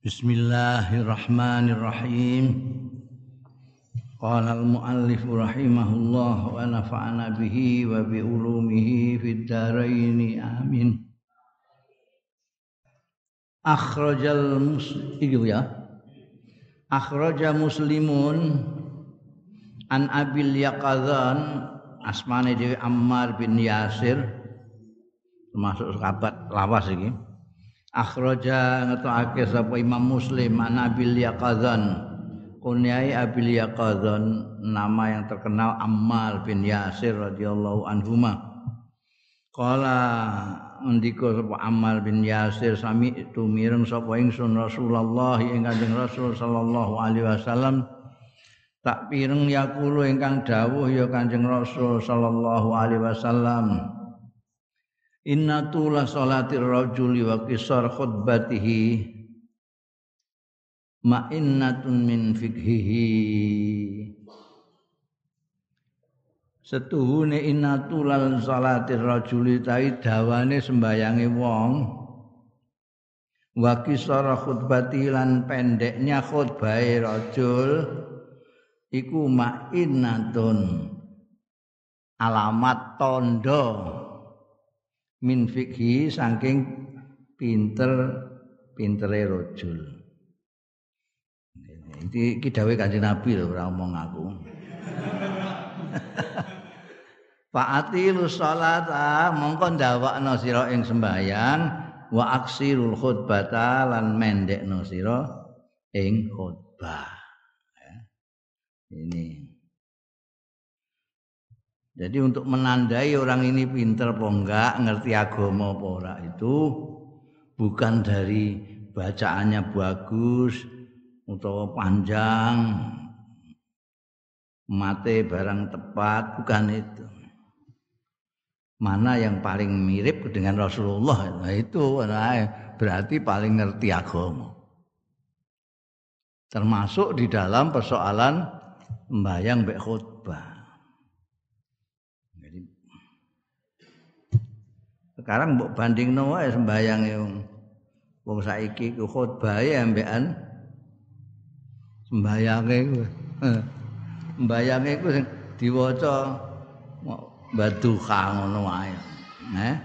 Bismillahirrahmanirrahim. Qala al-muallif rahimahullah wa nafa'ana bihi wa bi ulumihi fid dharain amin. Akhrajal muslim ya. Akhraja muslimun an abil yaqadzan asmane dhewe Ammar bin Yasir termasuk sahabat lawas iki akhraja ngetokake sapa Imam Muslim an Abil Yaqadzan kunyai Abil Yaqadzan nama yang terkenal Ammar bin Yasir radhiyallahu anhuma. Kala ndika sapa Ammar bin Yasir sami itu mireng sapa ingsun Rasulullah ing Kanjeng Rasul sallallahu alaihi wasallam. Tak pireng yakulu ingkang dawuh ya Kanjeng Rasul sallallahu alaihi wasallam Inna tula salatir rajuli wa kisar khutbatihi ma'innatun min fikhihi. Setuhune inna tulal salatir rajuli tai dawane sembayange wong. Wa kisar khutbati lan pendeknya khutbahe rajul iku ma'innatun. Alamat tondo min fikhi saking pinter pintere rojul. Iki iki dawuh Kanjeng Nabi lho ora omong aku. Fa'atilu sholata mongko ndawakno sira ing sembayang wa aksirul khutbata lan mendekno sira ing khutbah. Ya. Ini jadi untuk menandai orang ini pinter apa enggak, ngerti agama apa itu bukan dari bacaannya bagus atau panjang, mate barang tepat, bukan itu. Mana yang paling mirip dengan Rasulullah? Nah itu nah, berarti paling ngerti agama. Termasuk di dalam persoalan membayang khutbah. Sekarang mbok bandingno wae sembayange wong saiki ku khotbahe ambekan sembayange ku. Sembayange ku sing diwaca baduha ngono wae. Nah.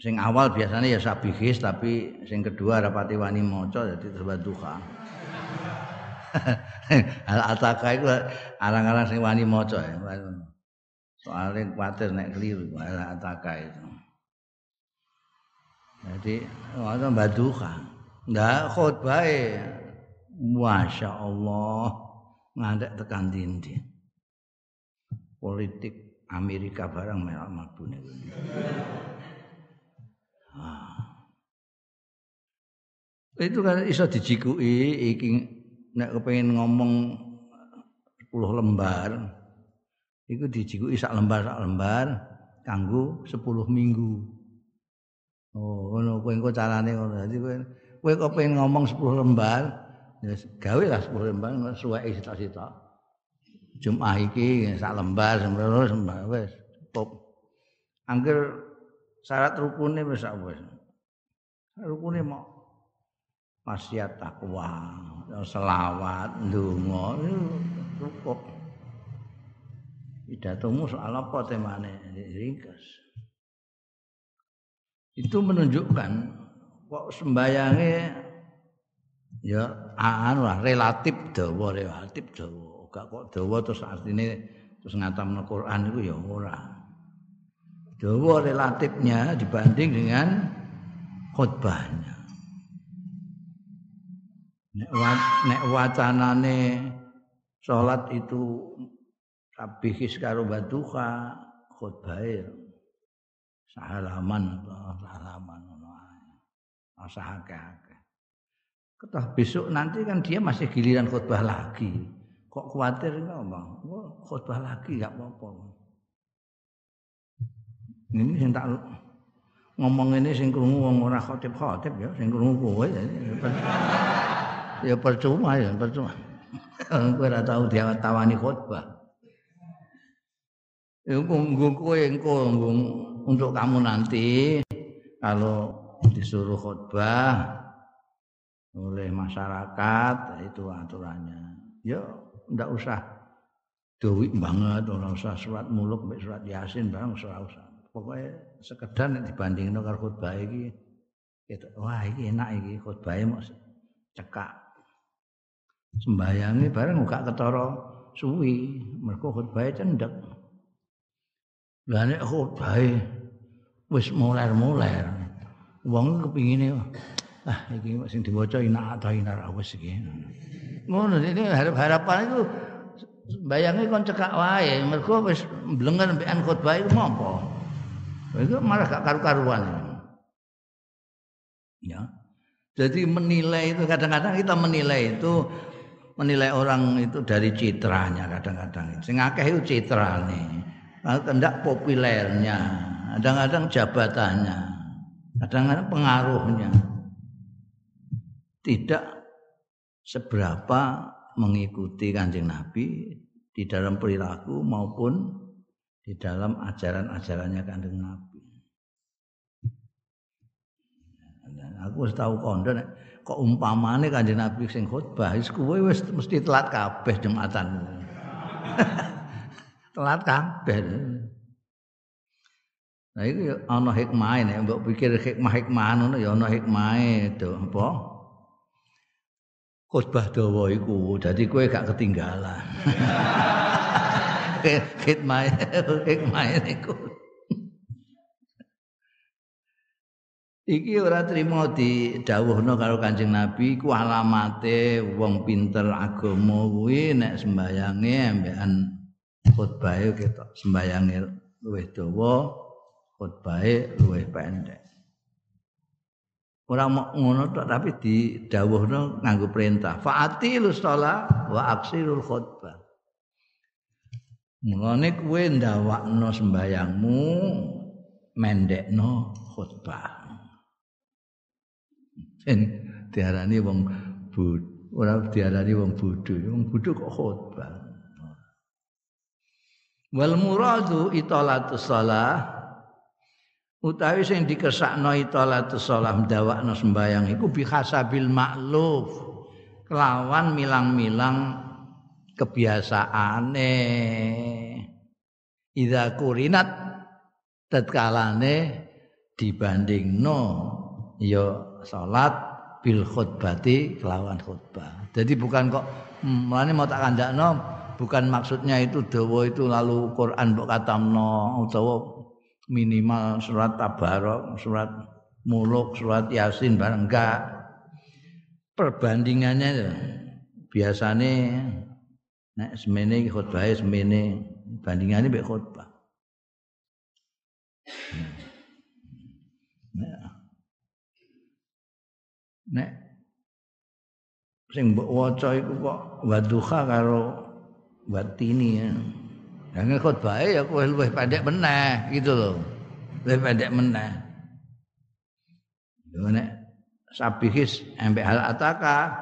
Sing awal biasanya ya sabihis tapi sing kedua rapati wani maca jadi terus baduha. Al ataka iku arang-arang sing wani maca ya. Soalnya khawatir nek keliru ala ataka itu. Jadi waktu baduka nggak khutbah masya Allah. Ngadek tekan dindi politik Amerika barang merah mabune ah. itu kan iso dijikui iki nek kepengin ngomong 10 lembar iku dijikuki sak lembar sak lembar kanggo 10 minggu. Oh, ngono kowe engko carane ngono. Dadi kowe kowe ngomong 10 lembar, ya gawe lah 10 lembar suweke sitok-sitok. Jumat iki sak lembar sembrono sembah wis cukup. Angger syarat rukune wis wis. Rukune mau wasiat takwa, selawat, ndonga cukup. Pidatomu soal apa temane? Ringkas. Itu menunjukkan kok sembayange ya anu lah relatif dawa relatif dawa. Gak kok dawa terus artine terus ngatamno Quran itu ya ora. Dawa relatifnya dibanding dengan khutbahnya. Nek, nek wacanane salat itu tabihis karo baduka khutbahe. Sahalaman sahalaman akeh-akeh. Ketah besok nanti kan dia masih giliran khutbah lagi. Kok khawatir ngomong khutbah lagi enggak apa-apa. Ini sing tak ngomong ini sing krungu wong ora khotib-khotib ya sing krungu kowe ya, ya percuma ya percuma. Kowe ora tau diawani khutbah Engko kowe engko untuk kamu nanti kalau disuruh khutbah oleh masyarakat itu aturannya. Ya ndak usah duit banget, ora usah surat muluk mbek surat yasin barang ora usah. Pokoknya sekedar dibandingin karo khutbah iki gitu. Wah, iki enak iki khutbahe mau cekak. Sembayange bareng gak ketara suwi, mergo khutbahe cendek. Lah nek khutbahe wis muler-muler, wong kepingine ah iki sing diwaca ina ta ina ra wis iki. Ngono ini harap-harapan itu bayangnya kon cekak wae, mergo wis blengen mbekan khutbah iku mampo. Itu malah gak karu-karuan. Ya. Jadi menilai itu kadang-kadang kita menilai itu menilai orang itu dari citranya kadang-kadang. Sing akeh itu citrane. Kendak populernya, kadang-kadang jabatannya, kadang-kadang pengaruhnya. Tidak seberapa mengikuti kanjeng Nabi di dalam perilaku maupun di dalam ajaran-ajarannya kanjeng Nabi. aku wis tau kondo kok umpamane kanjeng Nabi sing kuwe wis mesti telat kabeh jumatan. telat kabeh. Nah itu ya ana hikmahe nek mbok pikir hikmah-hikmah ngono ya ana hikmahe to apa? Khutbah dawa iku dadi kowe gak ketinggalan. hikmah hikmah niku. Iki ora trimo didhawuhno karo Kanjeng Nabi ku alamate wong pinter agama kuwi nek sembayange ambekan khutbahe ketok sembayange luwih dawa khutbahe luwih pendek. Mau ngono tok tapi didhawuhno nganggo perintah. Fa'atilus shalah wa aksirul khutbah. Mulane kuwe ndawakno sembayangmu mendekno khutbah. Ben diarani wong bud ora diarani wong bodho, wong bodho kok khutbah. Wal muradu italatus shalah utawi sing dikersakno italatus shalah ndawakno sembayang iku bihasabil makluf. Kelawan milang-milang kebiasaane. Idza kurinat tatkalane dibandingno ya salat bil khutbati kelawan khutbah. Jadi bukan kok mulane mau tak kandakno bukan maksudnya itu dawa itu lalu Quran mbok katamno utawa minimal surat tabarok, surat muluk, surat yasin bareng enggak. Perbandingannya biasanya Nek semene iki khutbahe semene bandingane mek khutbah. Nek sing mbok waca iku kok wadduha karo watini ya. Yang khutbahe ya kowe luwih pendek meneh gitu loh. Luwih pendek meneh. Yo sabihis embek hal ataka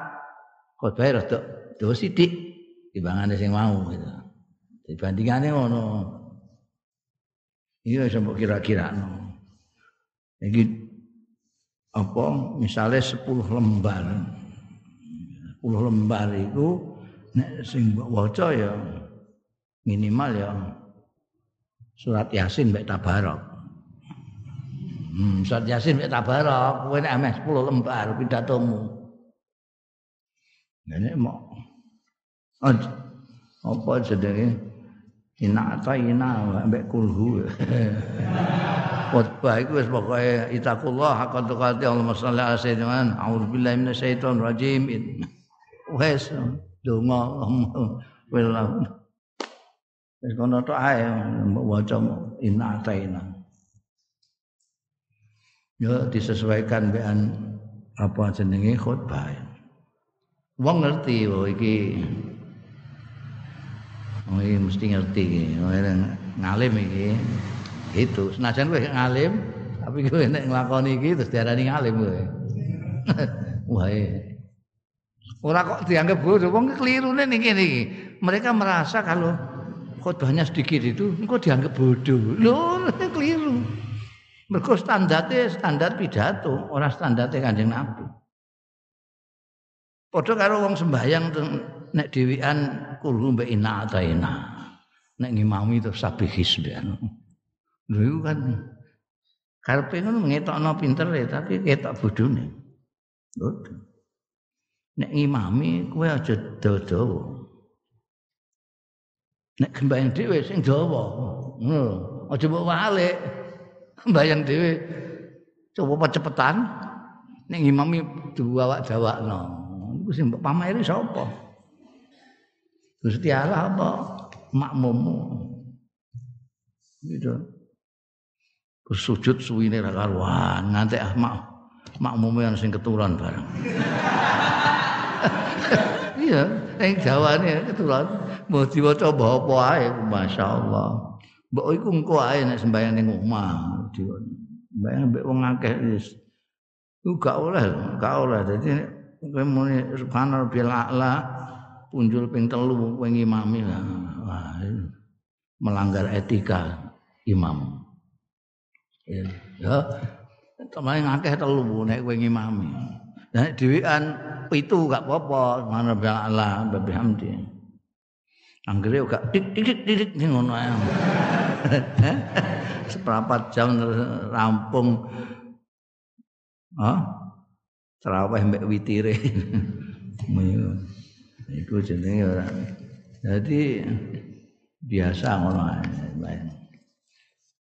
khutbahe rada do sithik timbangane sing mau gitu. Dibandingane ngono. Iya sampe kira-kira no. Iki apa misalnya 10 lembar. 10 lembar itu nek sing waca ya minimal ya surat Yasin mek tabarok. Hmm, surat Yasin mek tabarok, kowe nek ameh 10 lembar pidatomu. Nek mau apa jenenge ina ta ina mbek kulhu khotbah iku wis pokoke itakullah hakka tuqati Allahumma shalli ala sayyidina a'udzubillahi minasyaitonir rajim wis donga wallahu wis kono tok ae waca ina ta ina yo disesuaikan dengan apa jenenge khotbah wong ngerti bahwa iki Oh, ini mesti ngerti iki. Oh, ngalim iki. Itu. Senajan kowe ngalim, tapi kowe nek nglakoni iki terus diarani ngalim kowe. Wah. Ora kok dianggap bodoh, wong kelirune niki niki. Mereka merasa kalau khotbahnya sedikit itu engko dianggap bodoh. Lho, keliru. Mergo standarte standar pidato, ora standarte Kanjeng Nabi. Padha karo wong sembahyang nek dhewean kurung mbek ina ataina. Nek ngimami terus sabih hisbian. Lha kan karepe ngono ngetokno pintere tapi ketok bodhone. Nek ngimami kowe aja dawa Nek sembahyang dhewe sing dawa. Ngono. Aja mbok walik. Sembahyang dhewe coba cepetan. Nek ngimami diwawak-dawakno. Iku sing mbok pameri sapa? Gusti Allah apa makmummu? Gitu. Sujud suwine ra karuan, nganti ah mak makmume sing keturunan bareng. Iya, ning jawane keturunan. Mau diwaca apa ae, masyaallah. Mbok iku engko ae nek sembahyang ning omah. Sembahyang mbek wong akeh wis. Ku gak oleh, gak oleh. Dadi kowe muni subhanallah bil a'la punjul ping telu kowe ngimami lah. Wah, melanggar etika imam. Ya, ya temen ngakeh telu nek kowe ngimami. Nek dhewean pitu gak apa-apa, mana bil a'la bihamdi. Anggere gak dik dik dik ning ngono ae. Seperempat jam rampung. Hah? Terawih mbek witire. Iku jenenge ora. Jadi biasa ngono ae.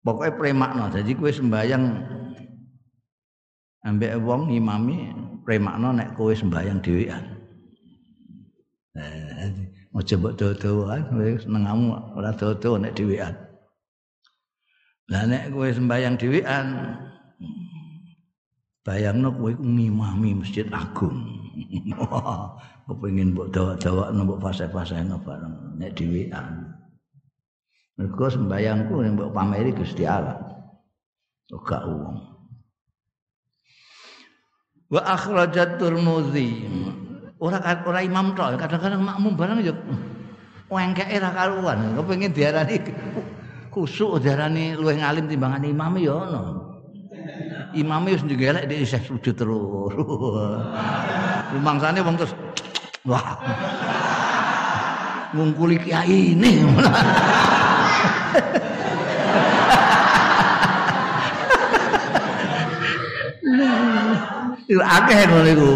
Pokoke premakno. Jadi kowe sembayang ambek wong imami premakno nek kowe sembayang dhewean. Eh, Aja mbok dawa-dawa kowe senengamu ora dawa-dawa nek dhewean. Lah nek kowe sembayang dhewean bayangno kowe ngimami Masjid Agung. Kepengin mbok dawa-dawakno mbok fase-faseno bareng nek dhewean. Mergo sembayangku nek mbok pameri Gusti Allah. Ora wong. Wa akhrajat Tirmidzi ora ora imam tok kadang-kadang makmum barang yo wengkeke ra karuan. Kepengin diarani kusuk diarani luwih ngalim timbangan imam yo ono imam wis njelek dhek isih sujud terus. Rumangsane wong terus wah ngungkuli kiai ini akeh ngono iku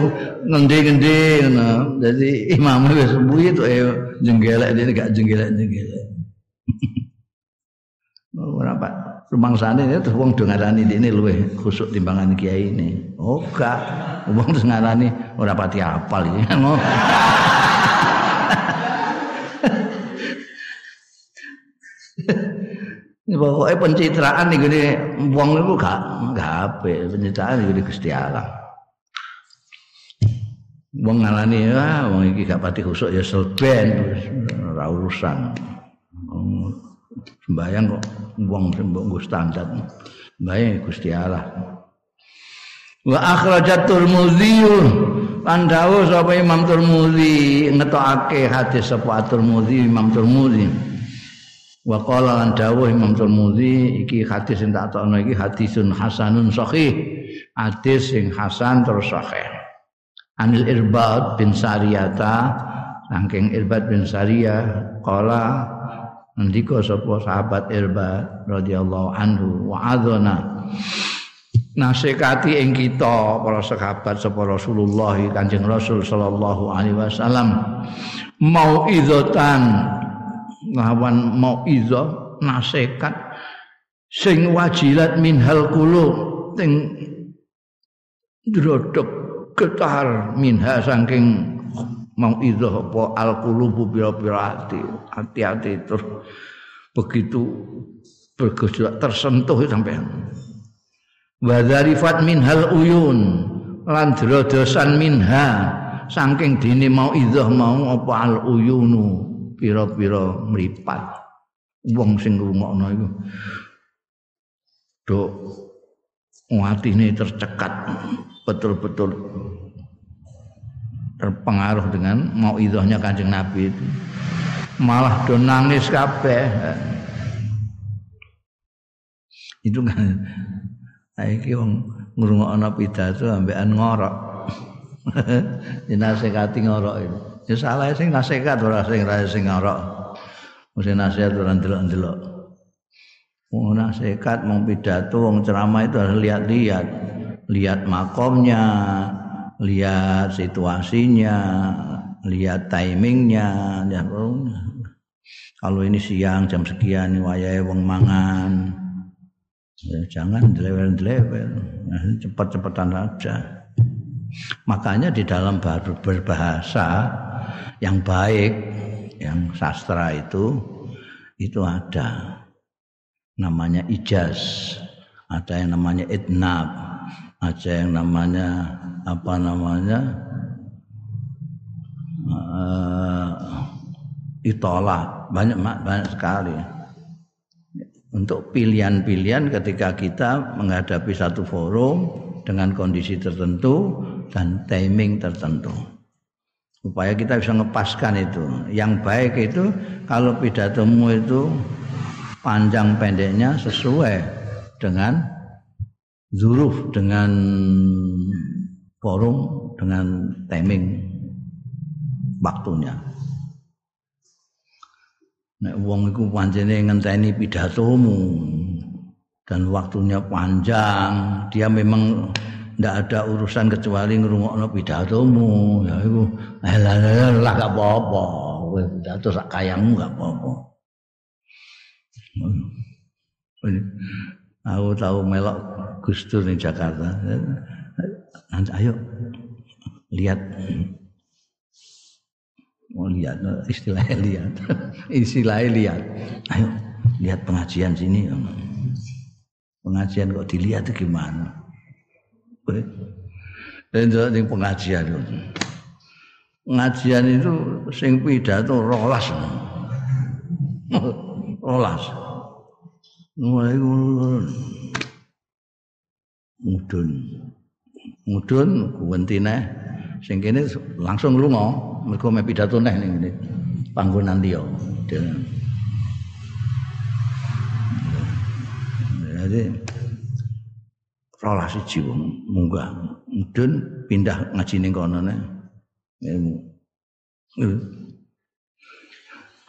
ngendi-ngendi ngono. Dadi imam wis mbuyi tok e jenggelek dene gak jenggelek-jenggelek. Ora Pak. Rumangsane terus wong do ngarani dene luwih khusuk timbangan kiai ini. Oh gak. Wong terus ngarani ora pati apal iki. Pokoknya pencitraan nih gini, wong itu gak gak apa, pencitraan nih Gusti Allah. Wong ngalani ah wong iki gak pati khusuk ya selben ora urusan. Sembayang kok wong sembok standar. Bae Gusti Allah. Wa akhrajat Tirmidzi lan dawuh sapa Imam Tirmidzi ngetokake hadis sapa Tirmidzi Imam Tirmidzi wa qala lan dawuh Imam Tirmidzi iki hadis sing tak tokno iki hadisun hasanun sahih. Hadis sing hasan terus sahih Anil Irbad bin Sariyata saking Irbad bin Sariyah qala ngendika sapa sahabat Irbad radhiyallahu anhu wa adzana. Nasekati ing kita para sahabat sapa Rasulullah Kanjeng Rasul sallallahu alaihi wasallam mauizatan lawan mauizah nasihat sing wajilat minhal qulub ting drodok getar minha saking mau idoh apa al qulubu pira-pira hati hati-hati terus. Begitu bergejolak tersentuh sampai wadharifat minhal uyun lan drodosan minha saking dini mau idoh mau apa al uyunu pira-pira mripat. Wong sing ngrungokno iku dok ini tercekat betul-betul terpengaruh dengan mau idahnya kanjeng Nabi itu malah do nangis kabeh itu kan iki wong ngrungokno pidato ambekan ngorok dinasekati ngorok itu. Ya salah sing nasehat ora sing ra sing ngorok. Mesti nasihat ora ndelok-ndelok. Mau nasihat, mau pidato, mau ceramah itu harus lihat-lihat. Lihat makomnya, lihat situasinya, lihat timingnya. Ya, kalau ini siang jam sekian wayahe wong mangan. Ya, jangan dilewel-dilewel. Nah, cepat-cepatan saja. Makanya di dalam berbahasa yang baik, yang sastra itu itu ada namanya ijaz, ada yang namanya itnab, ada yang namanya apa namanya? Uh, itolah. Banyak banyak sekali. Untuk pilihan-pilihan ketika kita menghadapi satu forum dengan kondisi tertentu dan timing tertentu. Supaya kita bisa ngepaskan itu. Yang baik itu kalau pidatomu itu panjang pendeknya sesuai dengan zuruf dengan forum dengan timing waktunya. Nek wong iku pancene ngenteni pidatomu dan waktunya panjang dia memang ndak ada urusan kecuali ngrungokno pidatomu. Ya iku lah gak apa-apa. Kowe pidato sak kayamu gak apa-apa aku tahu melok Gus Dur di Jakarta. Ayo lihat. Mau lihat. Istilahnya lihat. Istilahnya lihat. Ayo lihat pengajian sini. Pengajian kok dilihat itu gimana? Dan sing pengajian itu. Pengajian itu sing pidato rolas. rolas. Mulai mudun. Mudun kuwentine sing kene langsung lunga. Mergo me pidato neh ning ngene. Panggonan liya. Jadi rolas siji wong munggah. Mudun pindah ngaji ning kono ne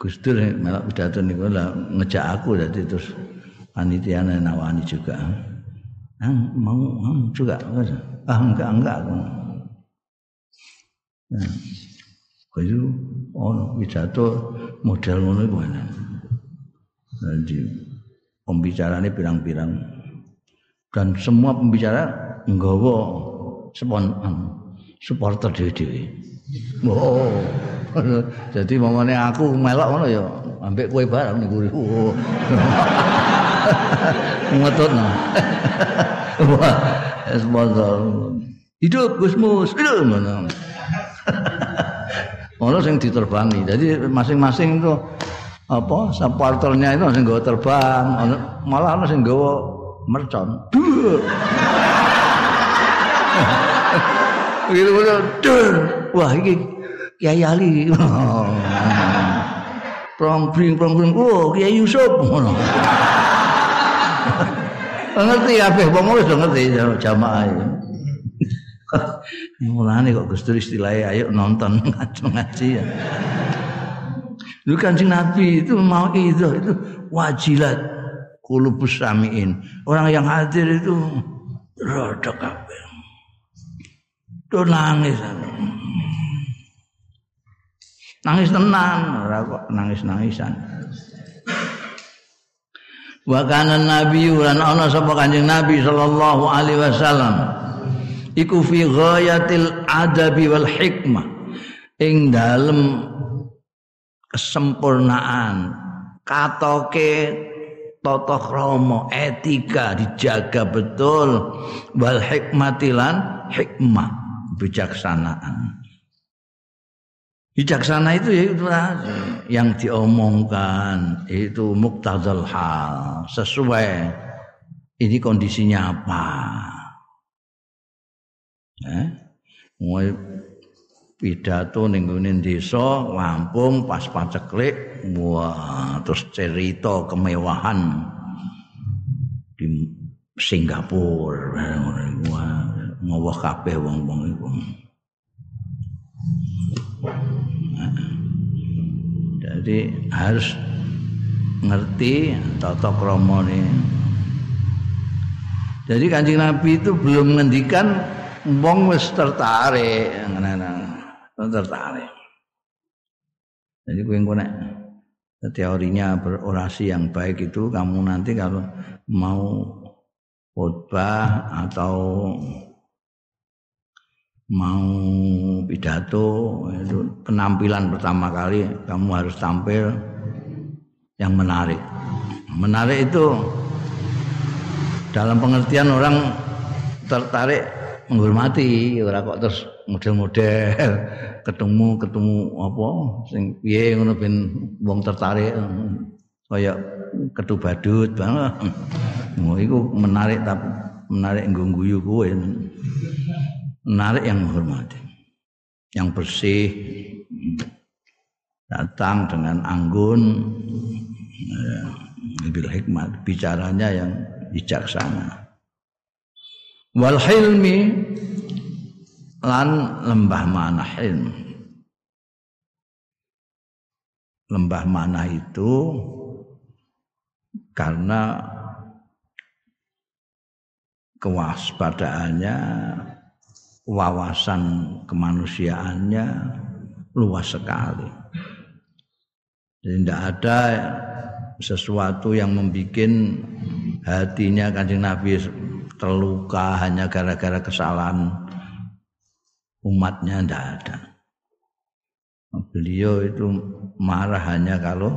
Gus Dur malah pidato niku lah ngejak aku dadi terus panitia nawani juga. Ah, mau, mau juga. Ah, enggak, enggak aku. Nah, kaya ono pidato model ngono iku ana. Jadi pembicaranya pirang-pirang dan semua pembicara nggawa spon supporter dhewe-dhewe. Oh. Jadi mamane aku melok ngono ya ambek kowe bareng niku. Ngetutno. Wah, sponsor. Hidup Gusmus, hidup mana? Ono sing diterbangi. Jadi masing-masing itu apa supporternya itu sing nggawa terbang, malah ono sing nggawa mercon. Begitu betul. Wah ini Kiai Ali. Prong-pring prong-pring. Oh, Kiai Yusuf ngono. Ngerti kabeh wong wis ngerti jamaah iki. Mulane kok Gus istilahnya ayo nonton ngaji ya. Lu kancing Nabi itu mau itu itu wajilat kulubus samiin. Orang yang hadir itu rada kabeh. Tuh nangis. Nangis tenang, ora kok nangis-nangisan. Wa kana nabi lan ana sapa Kanjeng Nabi sallallahu alaihi wasallam. Iku fi ghayatil adabi wal hikmah. Ing dalem kesempurnaan katoke tata krama etika dijaga betul wal hikmatilan hikmah bijaksanaan bijaksana itu ya itu yang diomongkan itu muktazal hal. Sesuai. Ini kondisinya apa? Eh? pidato ning ngene desa Lampung pas paceklik wah terus cerita kemewahan di Singapura. Wah ngowah kabeh wong-wong iku Jadi harus ngerti tata kromone. Jadi kancing Nabi itu belum ngendikan wong wis tertarik, tertarik. Jadi engko nek teorinya berorasi yang baik itu kamu nanti kalau mau khotbah atau mau pidato itu penampilan pertama kali kamu harus tampil yang menarik. Menarik itu dalam pengertian orang tertarik menghormati ora kok terus model-model ketemu ketemu apa sing piye ngono ben wong tertarik kaya ketu badut banget. Oh, iku menarik tapi menarik nggo guyu kowe menarik yang menghormati. Yang bersih datang dengan anggun bil hikmat. Bicaranya yang bijaksana. Wal hilmi lan lembah mana hilm. Lembah mana itu karena kewaspadaannya wawasan kemanusiaannya luas sekali. Jadi tidak ada sesuatu yang membuat hatinya kanjeng Nabi terluka hanya gara-gara kesalahan umatnya tidak ada. Beliau itu marah hanya kalau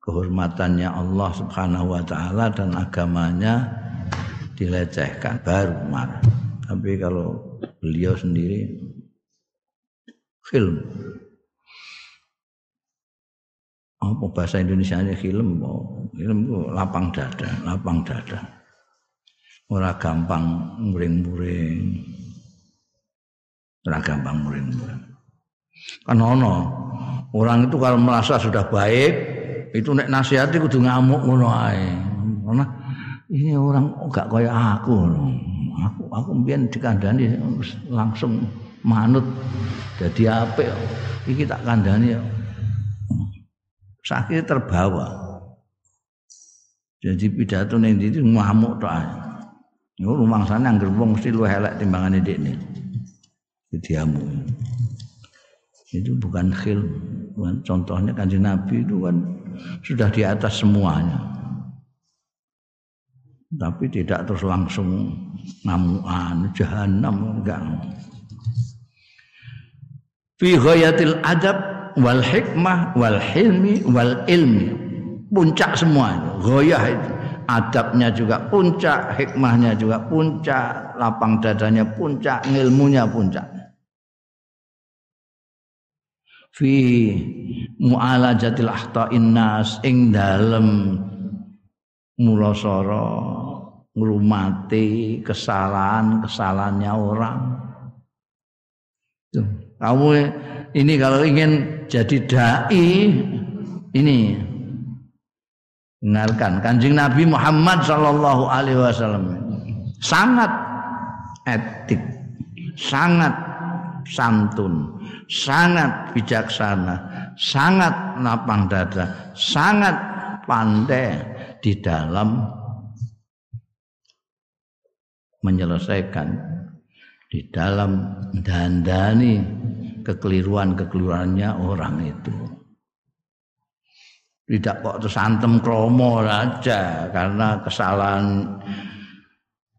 kehormatannya Allah Subhanahu wa taala dan agamanya dilecehkan baru marah. Tapi kalau beliau sendiri film. Apa bahasa Indonesia nya film? Oh, film itu lapang dada, lapang dada. Ora gampang muring-muring. Ora gampang muring-muring. Kan ono orang itu kalau merasa sudah baik, itu nek nasihati kudu ngamuk ngono ae. Ini orang gak kaya aku aku aku mbiyen dikandani langsung manut. Jadi apik iki tak kandhani sakit terbawa. Jadi pidato ning ndi ngamuk tok ae. Yo rumangsane anggere wong mesti luwih elek timbangane dekne diamu itu bukan khil contohnya kanjeng Nabi itu kan sudah di atas semuanya. Tapi tidak terus langsung namuan jahanam enggak. Fi ghayatil adab wal hikmah wal hilmi wal ilmi. Puncak semua itu ghayah itu. Adabnya juga puncak hikmahnya juga puncak lapang dadanya puncak ilmunya puncak. Fi mu'alajatil ahta'in nas ing dalem mulasara ngrumati kesalahan-kesalahannya orang. Tuh, kamu ini kalau ingin jadi dai ini dengarkan Kanjeng Nabi Muhammad sallallahu alaihi wasallam sangat etik, sangat santun, sangat bijaksana, sangat lapang dada, sangat pandai di dalam menyelesaikan di dalam dandani kekeliruan-kekeliruannya orang itu. Tidak kok terus antem kromo saja karena kesalahan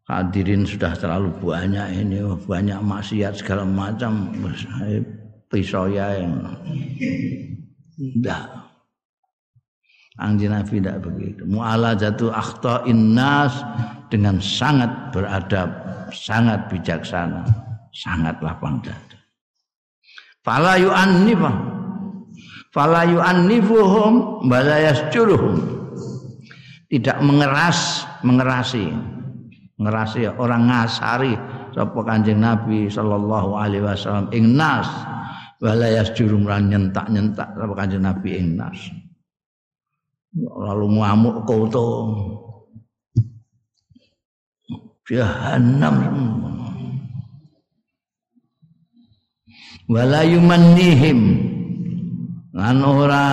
hadirin sudah terlalu banyak ini banyak maksiat segala macam pisau ya yang tidak Anjing Nabi tidak begitu. jatuh akhta innas dengan sangat beradab, sangat bijaksana, sangat lapang dada. Fala yu'annifah. Fala yu'annifuhum balayas curuhum. Tidak mengeras, mengerasi. Ya, orang ngasari sapa Kanjeng Nabi sallallahu alaihi wasallam ing nas balayas jurum nyentak-nyentak sapa Kanjeng Nabi ing nas lalu ngamuk koto jahanam wala yumannihim. Lan ora.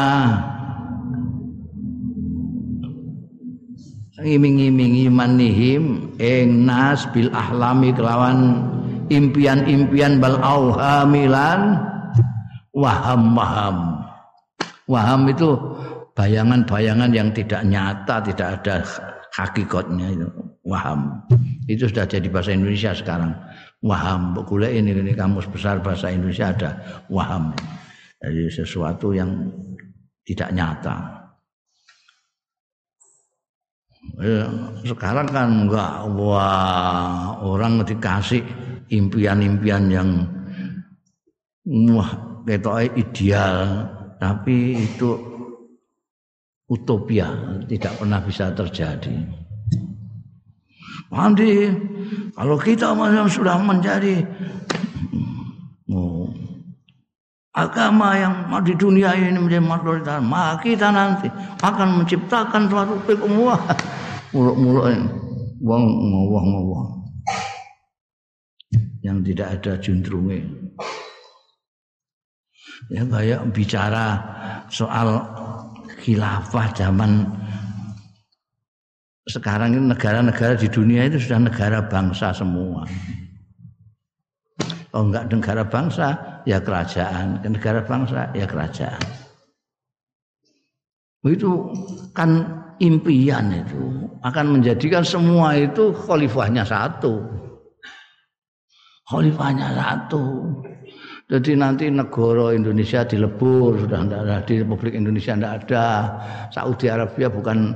Ngiming-imingi manihim ing nas bil ahlami kelawan impian-impian bal auhamilan. Waham waham waham itu bayangan-bayangan yang tidak nyata tidak ada hakikatnya itu. Waham. Itu sudah jadi bahasa Indonesia sekarang. Waham. Boleh ini ini kamus besar bahasa Indonesia ada waham. Jadi sesuatu yang tidak nyata. Ya, sekarang kan enggak. Wah orang dikasih impian-impian yang wah ketoknya ideal. Tapi itu utopia tidak pernah bisa terjadi. Nanti kalau kita sudah menjadi oh, agama yang di dunia ini menjadi mayoritas, maka kita nanti akan menciptakan suatu pemuah muluk-muluk wong ngowah-ngowah. Yang tidak ada juntrungnya ya kayak bicara soal khilafah zaman sekarang ini negara-negara di dunia itu sudah negara bangsa semua. Oh enggak negara bangsa ya kerajaan, negara bangsa ya kerajaan. Itu kan impian itu akan menjadikan semua itu khalifahnya satu. Khalifahnya satu. Jadi nanti negara Indonesia dilebur sudah tidak ada di Republik Indonesia tidak ada. Saudi Arabia bukan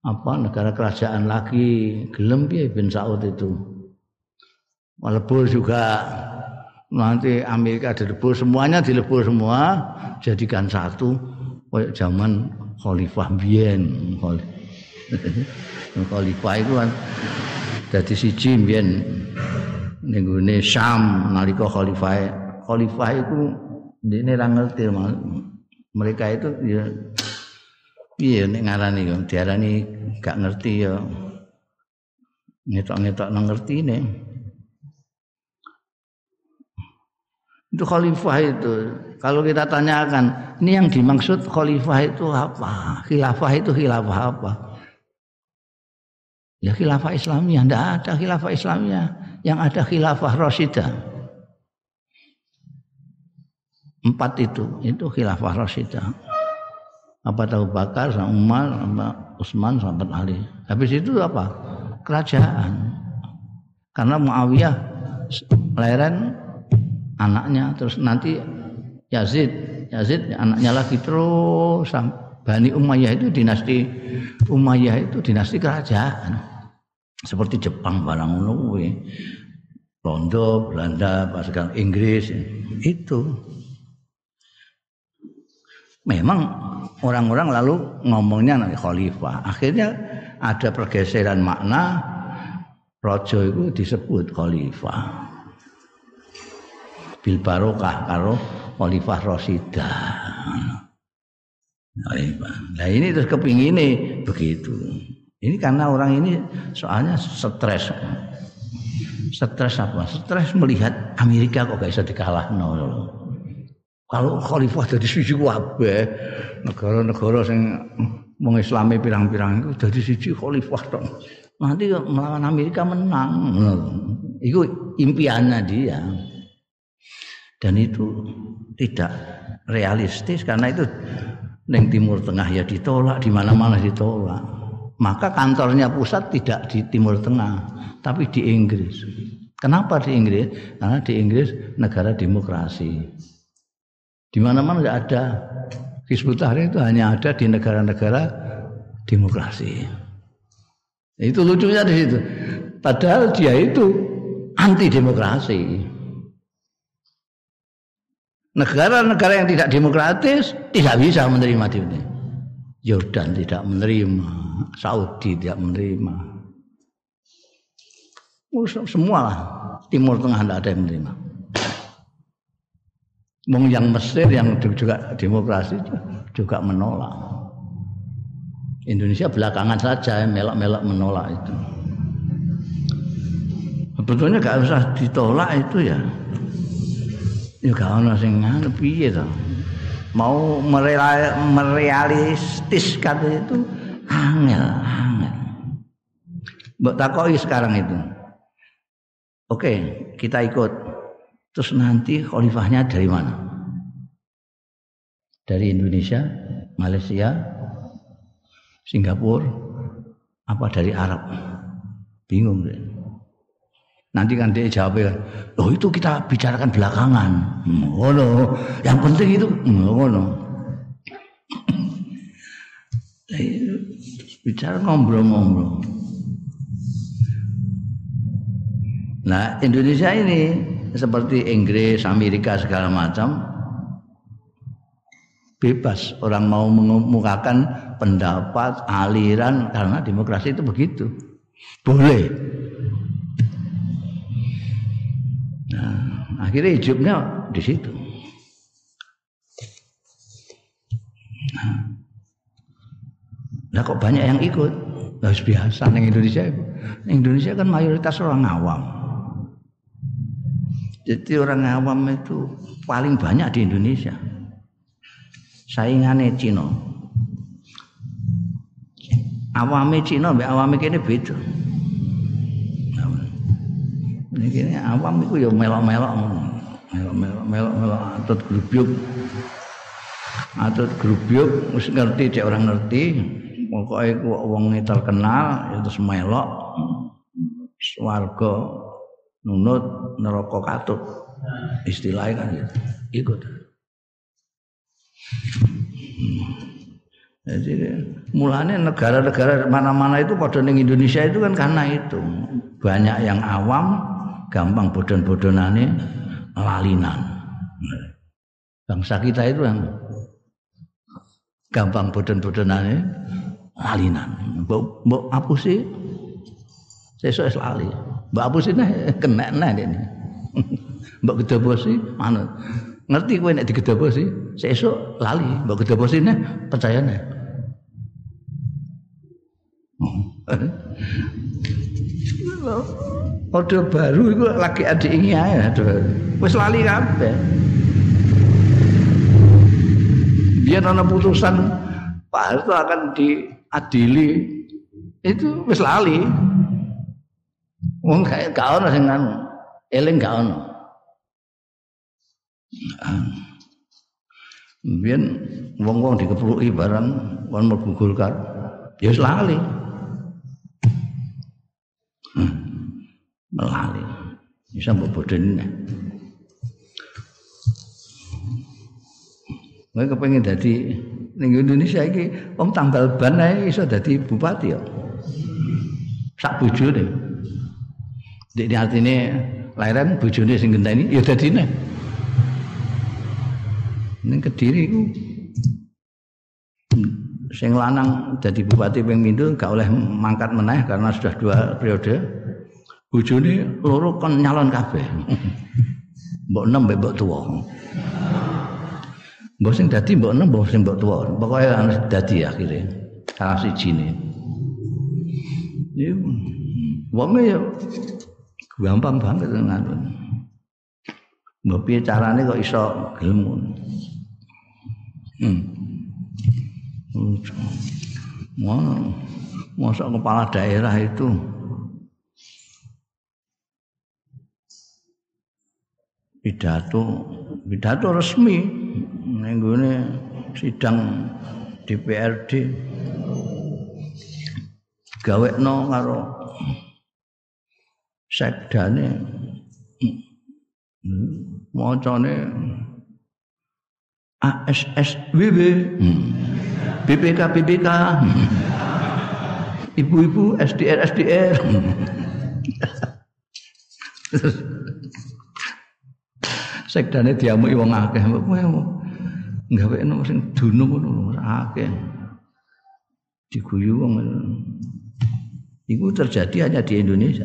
apa negara kerajaan lagi. Gelem ya bin Saud itu. Melebur juga nanti Amerika dilebur semuanya dilebur semua jadikan satu kayak zaman khalifah biyen khalifah itu kan dadi siji biyen ning Syam nalika khalifah khalifah itu ini ra ngerti mereka itu ya iya nek ngarani yo diarani gak ngerti ya. Ngetok-ngetok nang ngerti nih itu khalifah itu. Kalau kita tanyakan ini yang dimaksud khalifah itu apa? Khilafah itu khilafah apa? Ya khilafah Islamiyah. Tidak ada khilafah Islamiyah. Yang ada khilafah Rasidah Empat itu, itu khilafah Rashidah. Apa tahu Bakar, sama Umar, sama Utsman, sama Ali. Habis itu apa? Kerajaan. Karena Muawiyah leren anaknya, terus nanti Yazid, Yazid anaknya lagi terus Bani Umayyah itu dinasti Umayyah itu dinasti kerajaan. Seperti Jepang barang ngono Londo, Belanda, Inggris itu memang orang-orang lalu ngomongnya nanti khalifah. Akhirnya ada pergeseran makna rojo itu disebut khalifah. Bil barokah karo khalifah Rasidah. Nah ini terus kepingin begitu. Ini karena orang ini soalnya stres. Stres apa? Stres melihat Amerika kok gak bisa dikalah no. Kalau khalifah jadi siji kabeh, negara-negara sing mengislami pirang-pirang itu jadi siji khalifah dong. Nanti melawan Amerika menang. Itu impiannya dia. Dan itu tidak realistis karena itu neng Timur Tengah ya ditolak, di mana-mana ditolak. Maka kantornya pusat tidak di Timur Tengah, tapi di Inggris. Kenapa di Inggris? Karena di Inggris negara demokrasi. Di mana-mana tidak ada. Hizbut Tahrir itu hanya ada di negara-negara demokrasi. Itu lucunya di situ. Padahal dia itu anti demokrasi. Negara-negara yang tidak demokratis tidak bisa menerima ini. Yordan tidak menerima, Saudi tidak menerima. Semua lah Timur Tengah tidak ada yang menerima. Mung yang Mesir yang juga demokrasi juga menolak. Indonesia belakangan saja melak-melak menolak itu. Sebetulnya gak usah ditolak itu ya. Ya gak ono sing ngono piye to. mau merealistiskan itu angel, angel. Mbok takoki sekarang itu. Oke, kita ikut. Terus nanti khalifahnya dari mana? Dari Indonesia, Malaysia, Singapura, apa dari Arab? Bingung deh. Nanti kan dia jawab kan, loh itu kita bicarakan belakangan. Oh yang penting itu, oh no. Bicara ngobrol-ngobrol. Nah Indonesia ini seperti Inggris, Amerika segala macam bebas orang mau mengemukakan pendapat, aliran karena demokrasi itu begitu. Boleh. Nah, akhirnya hidupnya di situ. Nah, kok banyak yang ikut? Harus biasa di Indonesia. Indonesia kan mayoritas orang awam. Jadi orang awam itu paling banyak di Indonesia. Saingannya Cina. Awame Cina mbek awame kene beda. Ini awam itu ya melok-melok melok-melok melok-melok atut grubyuk. Atut grubyuk wis ngerti cek orang ngerti. Pokoke wong terkenal ya terus melok swarga nunut neraka katut istilahnya kan gitu. Ikut. Jadi mulanya negara-negara mana-mana itu pada Indonesia itu kan karena itu. Banyak yang awam gampang bodon-bodonane lalinan. Bangsa kita itu yang gampang bodon-bodonane lalinan. Mbok mbok apa sih. Sesuk lali Mbak Abu sini kena nah ini. Mbak Gedobosi mana? Ngerti kowe nek digedobosi, sesuk lali. Mbak Gedobosi ne percaya nih. Ode baru itu lagi adik ini ya, wis lali kabeh. Biar ana putusan Pak Harto akan diadili itu wis lali. Wong gak gak ono sing anu. Eling gak ono. Biyen wong-wong dikepluki barang kon mlebu Golkar. Ya wis lali. Hmm. Melali. Bisa mbok bodoni. Gue kepengen jadi ning Indonesia iki wong tambal ban ae iso dadi bupati ya. Sak bojone. Ini artinya lahiran bojone sing genteni ya dadine. Ning Kediri iku sing lanang jadi bupati ping pindho gak oleh mangkat meneh karena sudah dua periode. Bojone loro kon nyalon kabeh. mbok enem mbok tuwa. Mbok sing dadi mbok enem mbok sing mbok tuwa. Pokoke harus dadi akhirnya. Salah siji ne. Wong ya gampang banget ngono. Mbok piye carane kok iso gelem? Hmm. Mau masuk kepala daerah itu. Pidato. Pidato resmi. Nenggone sidang DPRD gawekno karo sekdane macane ASSWB BPK BPK ibu-ibu SDR SDR sekdane diamuki wong akeh gawe ono sing dunung ngono akeh. Diguyu wong Itu terjadi hanya di Indonesia.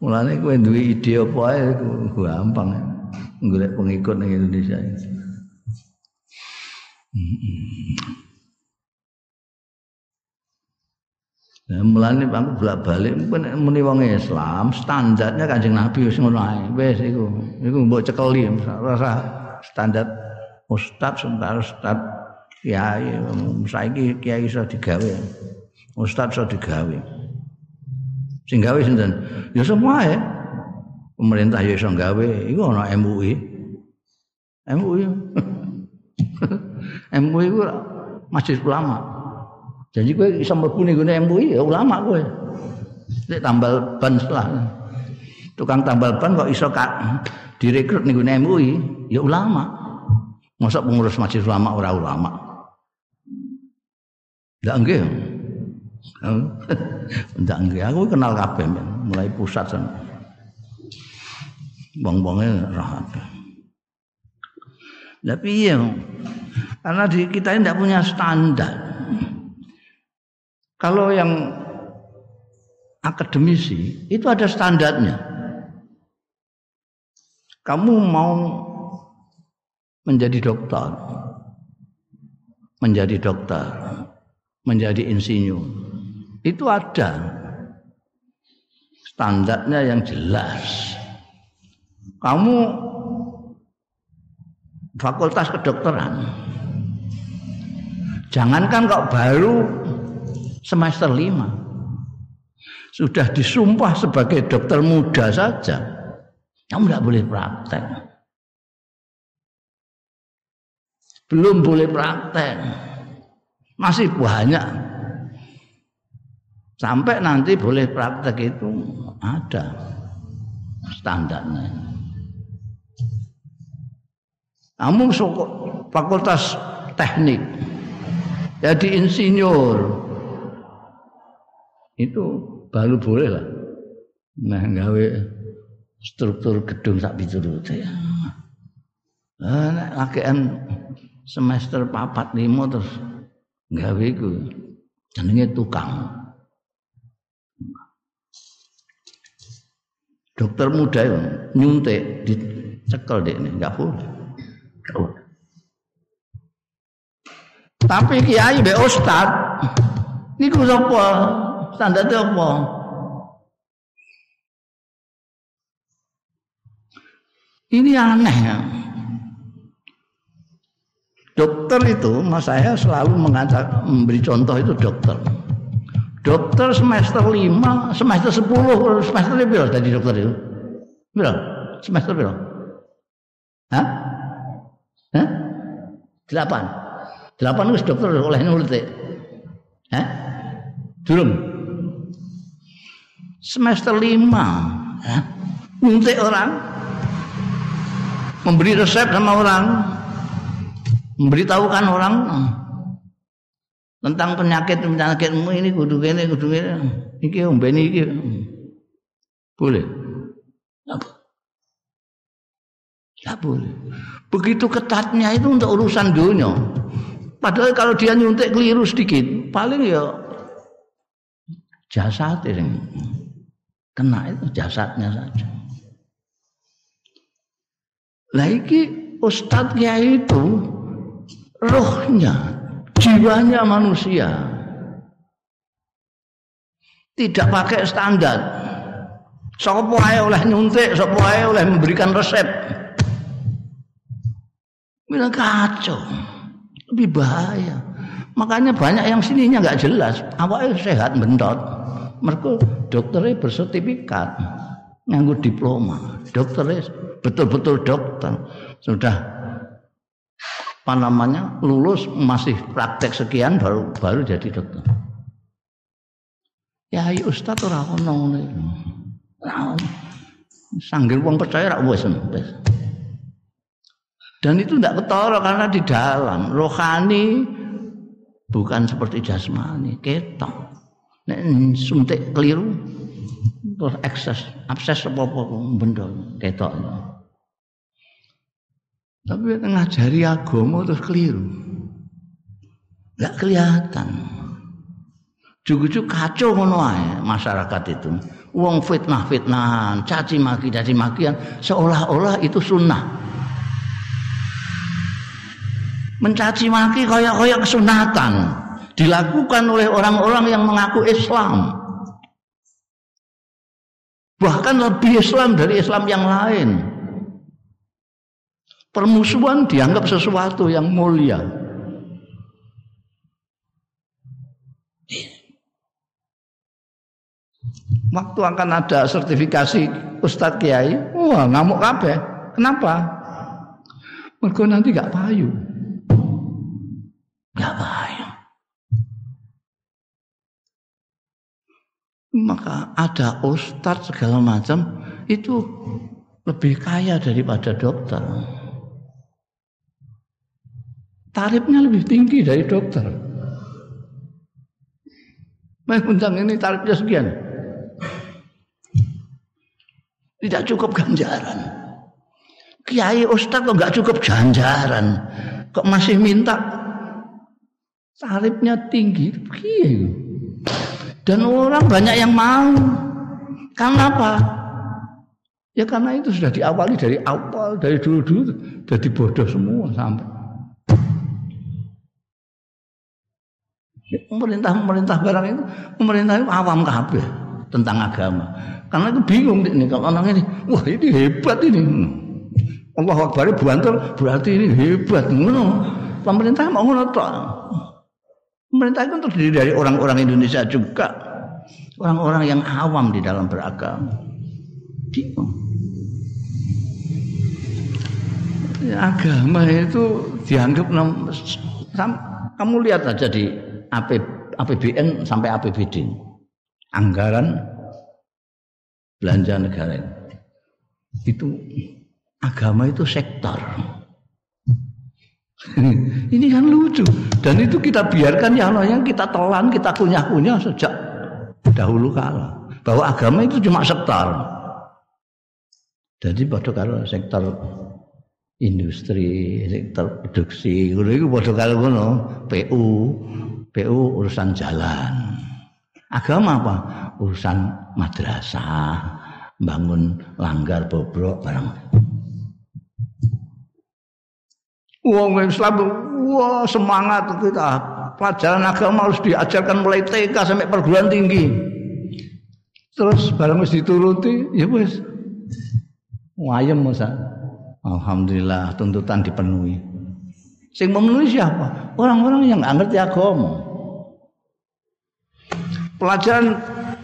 Mulane kowe duwe ide apa ae gampang golek pengikut ning Indonesia. Nah, mulane aku bolak-balik muni wong Islam, standarnya Kanjeng Nabi wis ngono ae. Wis iku. Iku mbok cekeli rasa standar ustad sementara ustad kiai saiki kiai iso digawe. Ustad iso digawe. Sing gawe sinten? Ya semua ya pemerintah ya iso gawe. Iku ana MUI MUI MUI ku masjid ulama. Jadi kowe iso mlebu ning MUI ya ulama kowe. Nek tambal ban setelah. Tukang tambal ban kok iso kak direkrut ning MUI ya ulama. Masa pengurus masjid ulama ora ulama ndak nggih. Ndak nggih. Aku kenal kabeh mulai pusat sana bong-bongnya rahat tapi iya karena di kita ini tidak punya standar. Kalau yang akademisi itu ada standarnya. Kamu mau menjadi dokter, menjadi dokter, menjadi insinyur, itu ada standarnya yang jelas. Kamu fakultas kedokteran, jangankan kok baru semester lima, sudah disumpah sebagai dokter muda saja kamu tidak boleh praktek. Belum boleh praktek. Masih banyak. Sampai nanti boleh praktek itu ada standarnya. Kamu fakultas teknik, jadi insinyur, itu baru boleh lah. Nah, gawe struktur gedung sak piturute. Nek lakean semester papat lima terus gawe iku jenenge tukang. Dokter muda itu nyuntik dicekel dek ini nggak boleh. Tapi kiai be ustad niku sapa? Standarnya apa? Ini aneh ya. Dokter itu, mas saya selalu mengajak memberi contoh itu dokter. Dokter semester 5, semester 10, semester berapa tadi dokter itu? Berapa? Semester berapa? Hah? Hah? Delapan. Delapan itu dokter oleh nulis. Hah? Durung. Semester lima. Hah? Nyuntik orang memberi resep sama orang, memberitahukan orang tentang penyakit penyakitmu ini kudu gini kudu gini iki ombeni iki. Boleh? Tidak boleh. Begitu ketatnya itu untuk urusan dunia. Padahal kalau dia nyuntik keliru sedikit paling ya jasad ini kena itu jasadnya saja. Lah iki ustadznya itu rohnya, jiwanya manusia. Tidak pakai standar. Sopo ae oleh nyuntik, sopo ae oleh memberikan resep. Bilang kacau. Lebih bahaya. Makanya banyak yang sininya nggak jelas. Awalnya sehat bentot. Mereka dokternya bersertifikat. Nganggur diploma. Dokternya betul-betul dokter sudah apa namanya lulus masih praktek sekian baru baru jadi dokter. Ya ayo ustaz ora ono ngene. Sanggil wong percaya rak wis Dan itu tidak ketara karena di dalam rohani bukan seperti jasmani, ketok. Nek suntik keliru terus ekses, abses apa-apa benda ketok. Tapi ngajari agama terus keliru. Enggak kelihatan. Jugu-jugu kacau ngono masyarakat itu. Wong fitnah-fitnahan, caci maki caci makian seolah-olah itu sunnah. Mencaci maki kaya-kaya kesunatan dilakukan oleh orang-orang yang mengaku Islam. Bahkan lebih Islam dari Islam yang lain. Permusuhan dianggap sesuatu yang mulia. Waktu akan ada sertifikasi Ustadz Kiai, wah ngamuk kabeh. Kenapa? Mereka nanti gak payu. Gak payu. Maka ada ustadz segala macam itu lebih kaya daripada dokter. Tarifnya lebih tinggi dari dokter. Mas ini tarifnya sekian. Tidak cukup ganjaran. Kiai Ustaz kok nggak cukup ganjaran. Kok masih minta tarifnya tinggi. Kiai. Dan orang banyak yang mau. Karena apa? Ya karena itu sudah diawali dari awal, dari dulu-dulu jadi bodoh semua sampai. Pemerintah-pemerintah barang itu, pemerintah itu awam kabeh tentang agama. Karena itu bingung nih kalau orang ini, wah ini hebat ini. Allah Akbar bantul berarti ini hebat. Ngono. Pemerintah mau ngono tok. Pemerintah itu terdiri dari orang-orang Indonesia juga. Orang-orang yang awam di dalam beragama. Bingung. Ya, agama itu dianggap kamu lihat aja di APBN sampai APBD anggaran belanja negara itu agama itu sektor. Ini kan lucu. Dan itu kita biarkan yang yang kita telan kita kunyah-kunyah sejak dahulu kala. Bahwa agama itu cuma sektor. Jadi pada kalau sektor industri sektor produksi itu pada kalau ngono PU PU urusan jalan Agama apa? Urusan madrasah, bangun langgar bobrok barang. Wong Islam wah semangat kita. Pelajaran agama harus diajarkan mulai TK sampai perguruan tinggi. Terus barang mesti dituruti, ya wis. Wayem masa. Alhamdulillah tuntutan dipenuhi. Sing memenuhi siapa? Orang-orang yang nggak ngerti agama. Pelajaran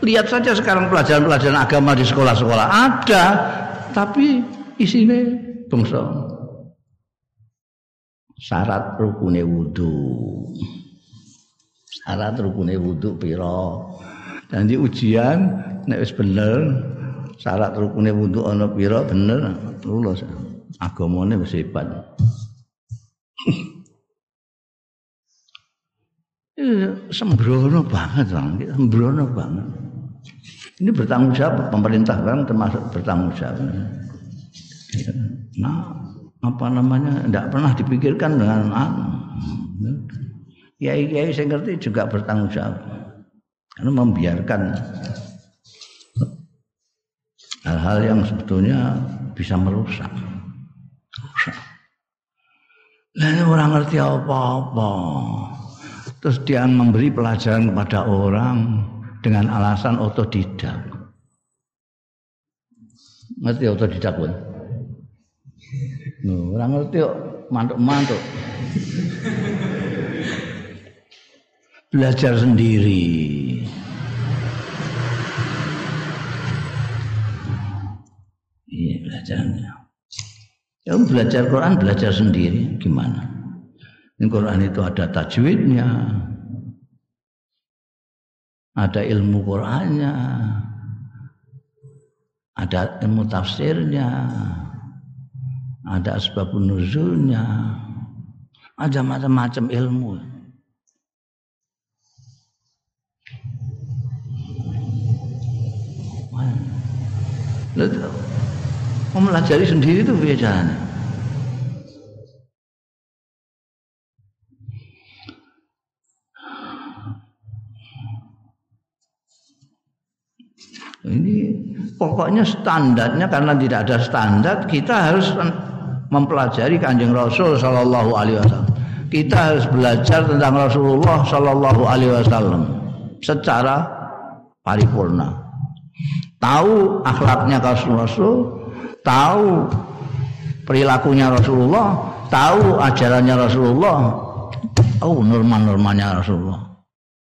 lihat saja sekarang pelajaran-pelajaran agama di sekolah-sekolah. Ada, tapi isinya bangsa. Syarat rukune wudhu syarat rukune wudhu piro dan di ujian nek wis bener syarat rukune wudhu ana piro bener. Lulus. Agamane wis hebat sembrono banget bang, sembrono banget. Ini bertanggung jawab pemerintah kan termasuk bertanggung jawab. Nah, apa namanya tidak pernah dipikirkan dengan anu. Kiai-kiai saya ngerti juga bertanggung jawab karena membiarkan hal-hal yang sebetulnya bisa merusak. Merusak. Orang ngerti apa-apa. Terus dia memberi pelajaran kepada orang dengan alasan otodidak. Ngerti otodidak pun? Nuh, orang ngerti kok mantuk-mantuk. Belajar sendiri. Iya belajarnya. Ya belajar Quran belajar sendiri gimana? Ini Quran itu ada tajwidnya, ada ilmu Qurannya, ada ilmu tafsirnya, ada sebab nuzulnya, ada macam-macam ilmu. Lalu, mempelajari sendiri itu biasanya. Ini pokoknya standarnya karena tidak ada standar kita harus mempelajari kanjeng Rasul Shallallahu Alaihi Wasallam. Kita harus belajar tentang Rasulullah Shallallahu Alaihi Wasallam secara paripurna. Tahu akhlaknya Rasul, tahu perilakunya Rasulullah, tahu ajarannya Rasulullah, tahu norma-normanya Rasulullah.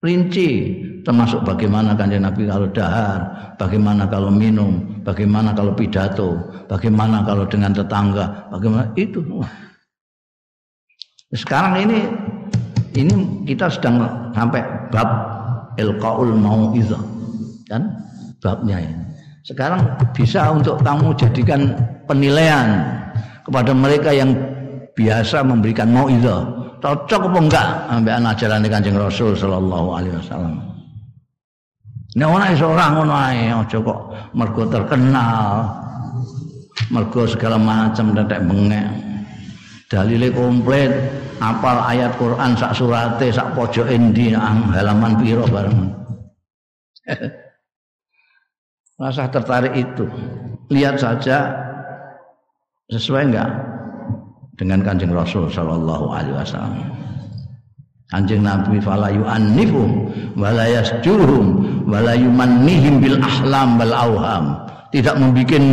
Rinci termasuk bagaimana kanjeng Nabi kalau dahar, bagaimana kalau minum, bagaimana kalau pidato, bagaimana kalau dengan tetangga, bagaimana itu. Sekarang ini ini kita sedang sampai bab ilqaul mauizah kan babnya ini. Sekarang bisa untuk kamu jadikan penilaian kepada mereka yang biasa memberikan mauizah cocok apa enggak ambek ajaran Kanjeng Rasul sallallahu alaihi wasallam. Nek ana iso ora ngono ae aja kok mergo terkenal. Mergo segala macam tetek bengek. Dalile komplit, apal ayat Quran sak surate, sak pojok endi halaman piro bareng. Rasa tertarik itu. Lihat saja sesuai enggak dengan kanjeng Rasul Shallallahu Alaihi Wasallam. Kanjeng Nabi fala yu'annifum wala yasjuhum wala yumannihim bil ahlam wal auham. Tidak membuat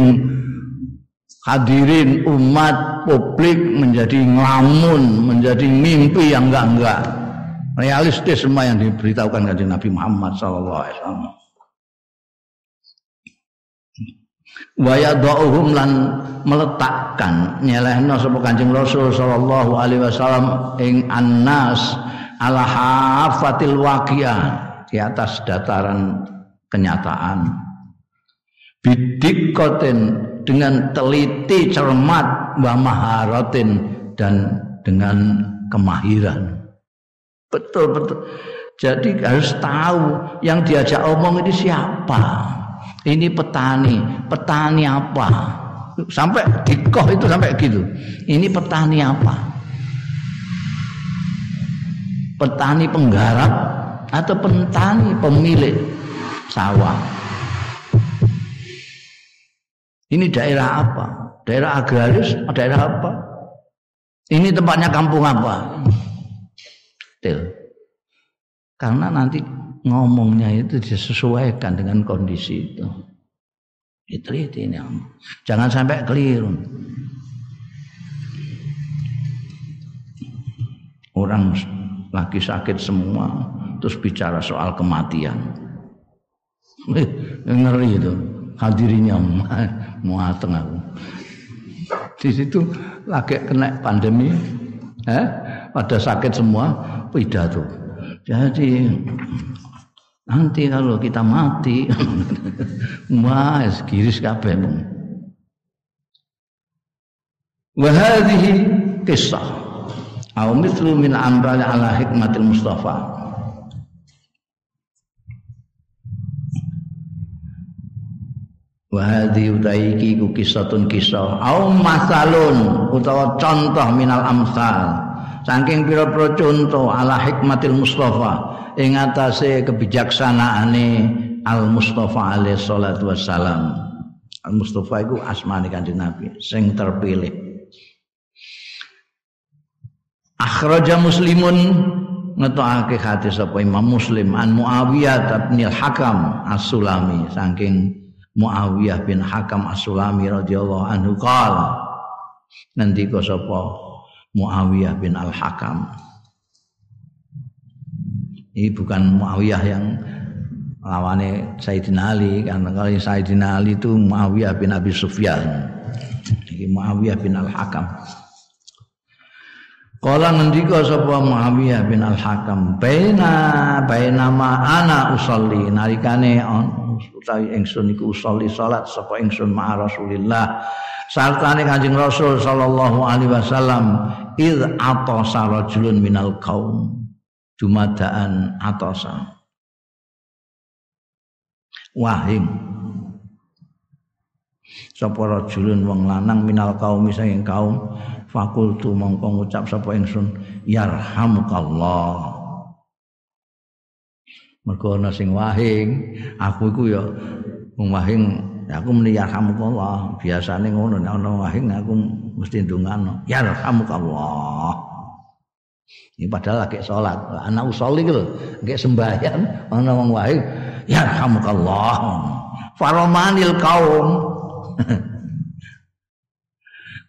hadirin umat publik menjadi ngelamun, menjadi mimpi yang enggak-enggak. Realistis semua yang diberitahukan kanjeng Nabi Muhammad sallallahu alaihi wasallam. wa yadhauhum lan meletakkan nyelehno sapa Kanjeng Rasul sallallahu alaihi wasallam ing annas ala hafatil waqiah di atas dataran kenyataan bidikoten dengan teliti cermat wa maharatin dan dengan kemahiran betul betul jadi harus tahu yang diajak omong ini siapa ini petani, petani apa? Sampai dikoh itu sampai gitu. Ini petani apa? Petani penggarap atau petani pemilik sawah? Ini daerah apa? Daerah agraris, daerah apa? Ini tempatnya kampung apa? Detail. Karena nanti ngomongnya itu disesuaikan dengan kondisi itu. Diteliti ini. Jangan sampai keliru. Orang lagi sakit semua terus bicara soal kematian. ngeri itu hadirinya muateng aku. Di situ lagi kena pandemi, eh, pada sakit semua pidato. Jadi Nanti kalau kita mati, mas kiris kabeh. Wa hadhihi kisah au mithlu min amrali ala hikmatil Mustafa. Wa hadhi utaiki ku kisatun kisah au masalun utawa contoh minal amsal. Saking pira-pira contoh ala hikmatil Mustafa ing atase kebijaksanaane Al Mustafa alaihi salatu wassalam. Al Mustafa iku asmane Kanjeng Nabi sing terpilih. Akhraja Muslimun ngetokake hadis sapa Imam Muslim an Muawiyah bin Al-Hakam As-Sulami saking Muawiyah bin Hakam As-Sulami radhiyallahu anhu qala ngendika sapa Muawiyah bin Al-Hakam. Ini bukan Muawiyah yang lawannya Sayyidina Ali karena kalau Sayyidina Ali itu Muawiyah bin Abi Sufyan. Ini Muawiyah bin Al-Hakam Kala ngendika sapa Muawiyah bin Al-Hakam baina baina ma ana usolli nalikane on utawi ingsun iku usolli salat sapa ingsun ma Rasulillah. Sartane Kanjeng Rasul sallallahu alaihi wasallam id atasa rajulun minal qaum jumadaan atosa. Wahim. Sapa rajulun wong lanang minal kaum saking kaum fakultu mongko ngucap sapa ingsun yarhamukallah mergo ana sing wahing aku iku ya wong wahing aku muni yarhamukallah biasane ngono nek ana wahing aku mesti ndongano yarhamukallah ini padahal lagi sholat. Anak usolli gitu. Kayak sembahyang. Mana wong wahid. Ya kamukallah. Faromanil kaum.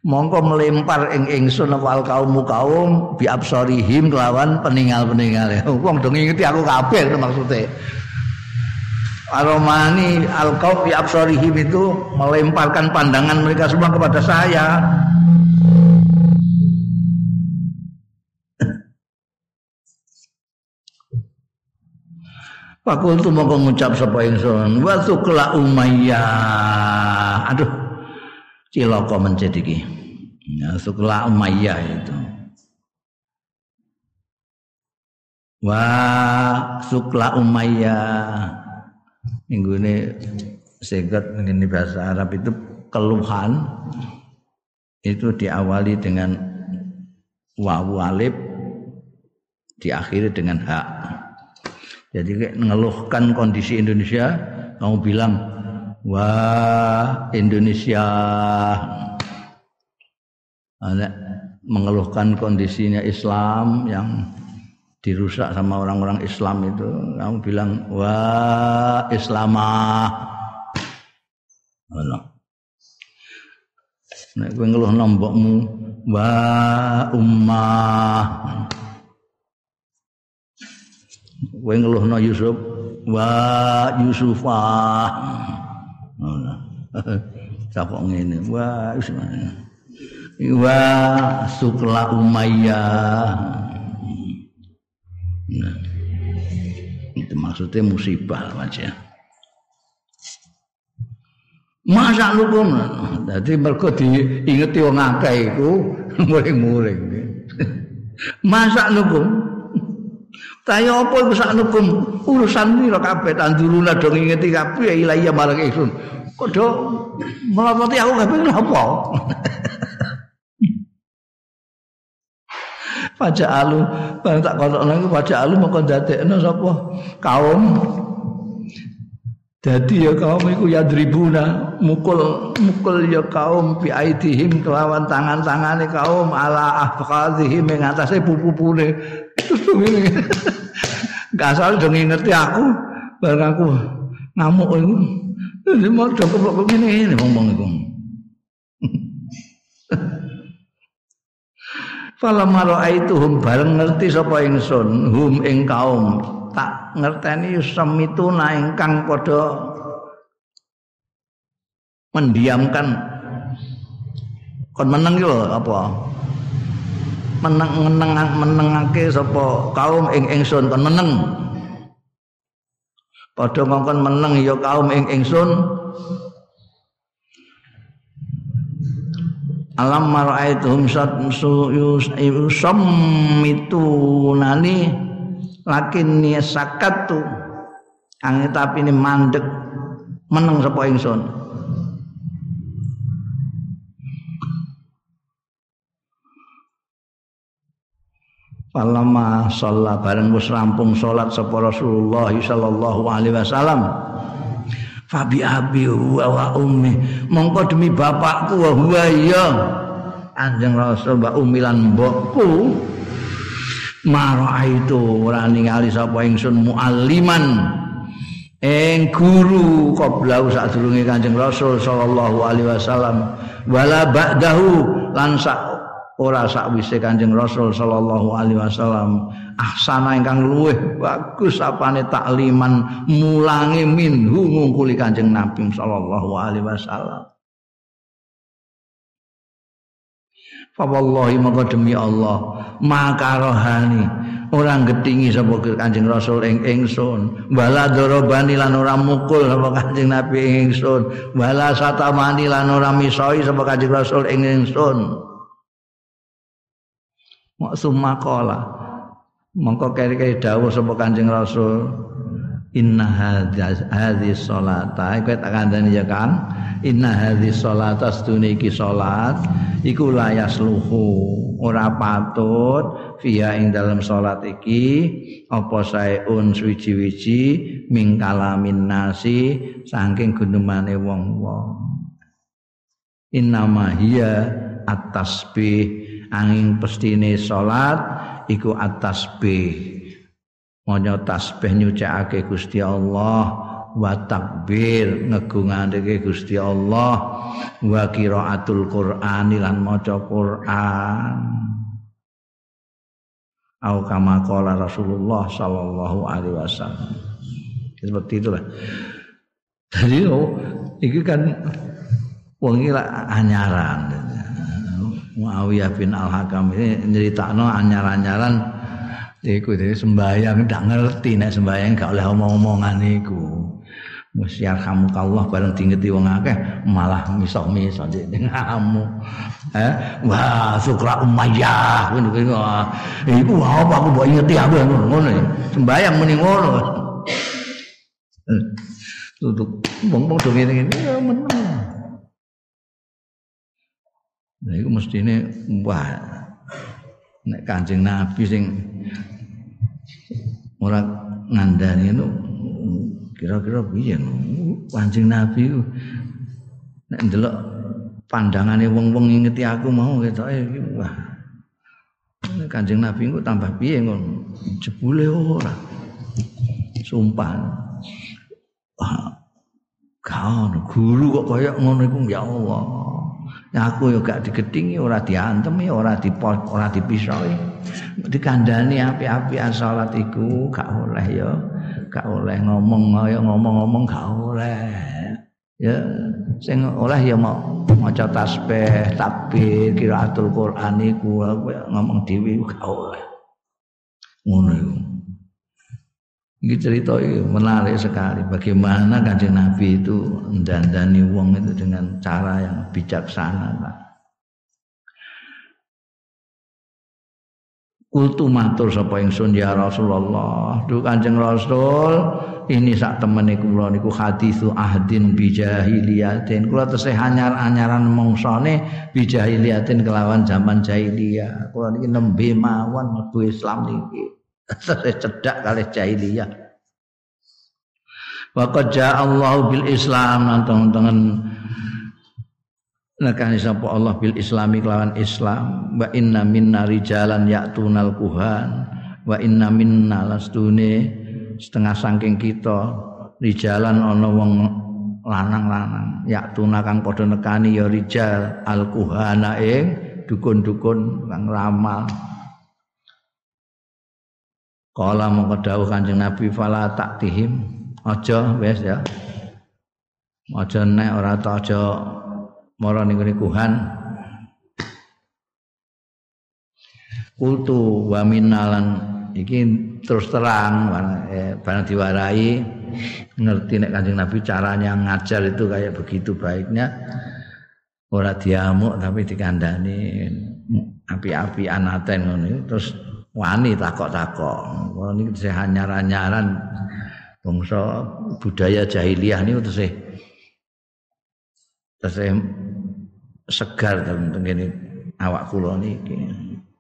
mongko melempar ing ingsun wal kaum kaum bi absarihim kelawan peninggal-peninggal wong dong ngingeti aku kabeh maksudnya Aromani al kaum bi absarihim itu melemparkan pandangan mereka semua kepada saya Fakultu mau mengucap sapa ingsun wa tukla umayyah. Aduh. Cilaka mencet iki. Ya umayyah itu. Wa sukla umayyah. Minggu ini singkat ini bahasa Arab itu keluhan itu diawali dengan wawu alif diakhiri dengan hak jadi kayak mengeluhkan kondisi Indonesia, kamu bilang, wah Indonesia, mengeluhkan kondisinya Islam yang dirusak sama orang-orang Islam itu, kamu bilang, wah Islamah. Allah. Nek kowe ngeluh nombokmu, wah ummah. Kowe ngeluhno Yusuf wa Yusufa. Ngono sapa ngene wa wa sukla umayyah nah itu maksudnya musibah aja Masa lukum Dadi mergo diingeti wong akeh iku muring-muring. Masa lukum Kaya apa iku saknukum urusan pira kabeh tanduruna do ngingeti kabeh ilaiya marang ingsun. Kodho melopoti aku kabeh napa? Pajak alu, barang tak kono iku pajak alu moko dadekno sapa kaum Jadi ya kaum iku ya dribuna mukul mukul ya kaum bi aidihim kelawan tangan-tangane kaum ala afqadhihim ing atase pupu-pupune. Gak asal dong ngerti aku, bareng aku ngamuk. Ini mau keblok ini ini ngomong itu. Falam itu hum bareng ngerti sapa ingsun hum ing kaum. Tak ngerteni semituna ingkang padha mendiamkan. Kon meneng lho apa? Meneng meneng menengake sapa kaum ing ingsun kon meneng. Padha ngongkon meneng ya kaum ing ingsun alam maraituhum nani lakin ni sakatu angin tapi ini mandek meneng sapa ingsun Falama sholat bareng wis rampung sholat sapa Rasulullah sallallahu alaihi wasallam. Fabi abi wa ummi. Mongko demi bapakku wa huwa ya Anjing Rasul mbak ummi lan mbokku. Mara itu ora ningali sapa ingsun mualliman. Ing guru qablau sadurunge Kanjeng Rasul sallallahu alaihi wasallam. Wala ba'dahu lan sak ora sakwise Kanjeng Rasul sallallahu alaihi wasallam ahsana ingkang luweh bagus apane takliman mulangi minhu ngungkuli Kanjeng Nabi sallallahu alaihi wasallam. Fa wallahi maka demi Allah maka rohani orang getingi sapa Kanjeng Rasul ing ingsun. Wala darabani lan ora mukul sapa Kanjeng Nabi ingsun. Wala satamani lan ora misoi sapa Kanjeng Rasul ing ingsun. Mak summa qala. Mongko keri-keri dawuh sapa Kanjeng Rasul. Inna hadhi sholata. Iku tak kandani ya kan Inna hadhi sholata Seduni iki sholat Iku layas luhu Ora patut Via ing dalam sholat iki Apa sayun swiji-wiji Mingkalamin nasi Sangking gunumane wong-wong. Inna mahia At-tasbih angin pestine salat iku atas tasbih maca tasbih nyucake Gusti Allah wa takbir ngegungake Gusti Allah wa qiraatul Qur'an lan maca Qur'an. Au kama Rasulullah sallallahu alaihi wasallam. Seperti itulah. Jadi oh, ini kan wong iki anyaran Muawiyah bin Al-Hakam ini nyeritakno anyar-anyaran iku dhewe sembayang ndak ngerti nek sembayang gak oleh omong-omongan iku. Mus yarhamukallah bareng dingeti wong akeh malah misah-misah ngamu. Eh, wah Sukra Umayyah ngono kuwi. Iku apa aku mbok ingeti aku ngono. Sembayang muni ngono. Tutup wong-wong do ngene-ngene ya. Nah iku mestine wah nek Kanjeng Nabi sing ora ngandani itu kira-kira piye Kanjeng Nabi nek ndelok pandangane wong-wong ngingeti aku mau ketoke iki wah. Kanjeng Nabi ku tambah piye ngono? Jebule ora. Sumpah. Wah guru kok kaya ngono iku ya Allah aku yo gak digedingi ora diantem ya ora dipos ora dipisoi. Dikandani api-api salat iku gak oleh ya gak oleh ngomong ya ngomong-ngomong gak oleh. Ya sing oleh ya mau maca tasbih takbir qiraatul Quran iku ngomong dhewe gak oleh. Ngono iku Ini cerita menarik sekali bagaimana kanjeng Nabi itu mendandani wong itu dengan cara yang bijaksana. Pak. Kultu matur sapa ingsun ya Rasulullah. Duh Kanjeng Rasul, ini sak temene kula niku hadisu ahdin bijahiliyatin. Kula tesih anyar-anyaran mongsane bijahiliyatin kelawan zaman jahiliyah. Kula niki nembe mawon mlebu Islam niki. Cedak kali jahiliyah. Wa qad Allah bil Islam nonton-nonton nekani sapa Allah bil Islami kelawan Islam. Wa inna minna rijalan ya'tunal kuhan wa inna minna lastune setengah saking kita rijalan ana wong lanang-lanang. Yaktuna kang padha nekani ya rijal al kuhana ing dukun-dukun kang ramal Kala mongko dawuh Kanjeng Nabi fala taktihim aja wis ya. Aja nek ora ta aja mara ning kuhan. Kultu wa minalan iki terus terang eh, barang diwarai ngerti nek Kanjeng Nabi caranya ngajar itu kayak begitu baiknya ora diamuk tapi dikandani api-api anaten ngono terus wani takok-takok. Kalau ini saya anyar-anyaran bangsa budaya jahiliyah ini terus terus segar dalam tenggene awak kula niki.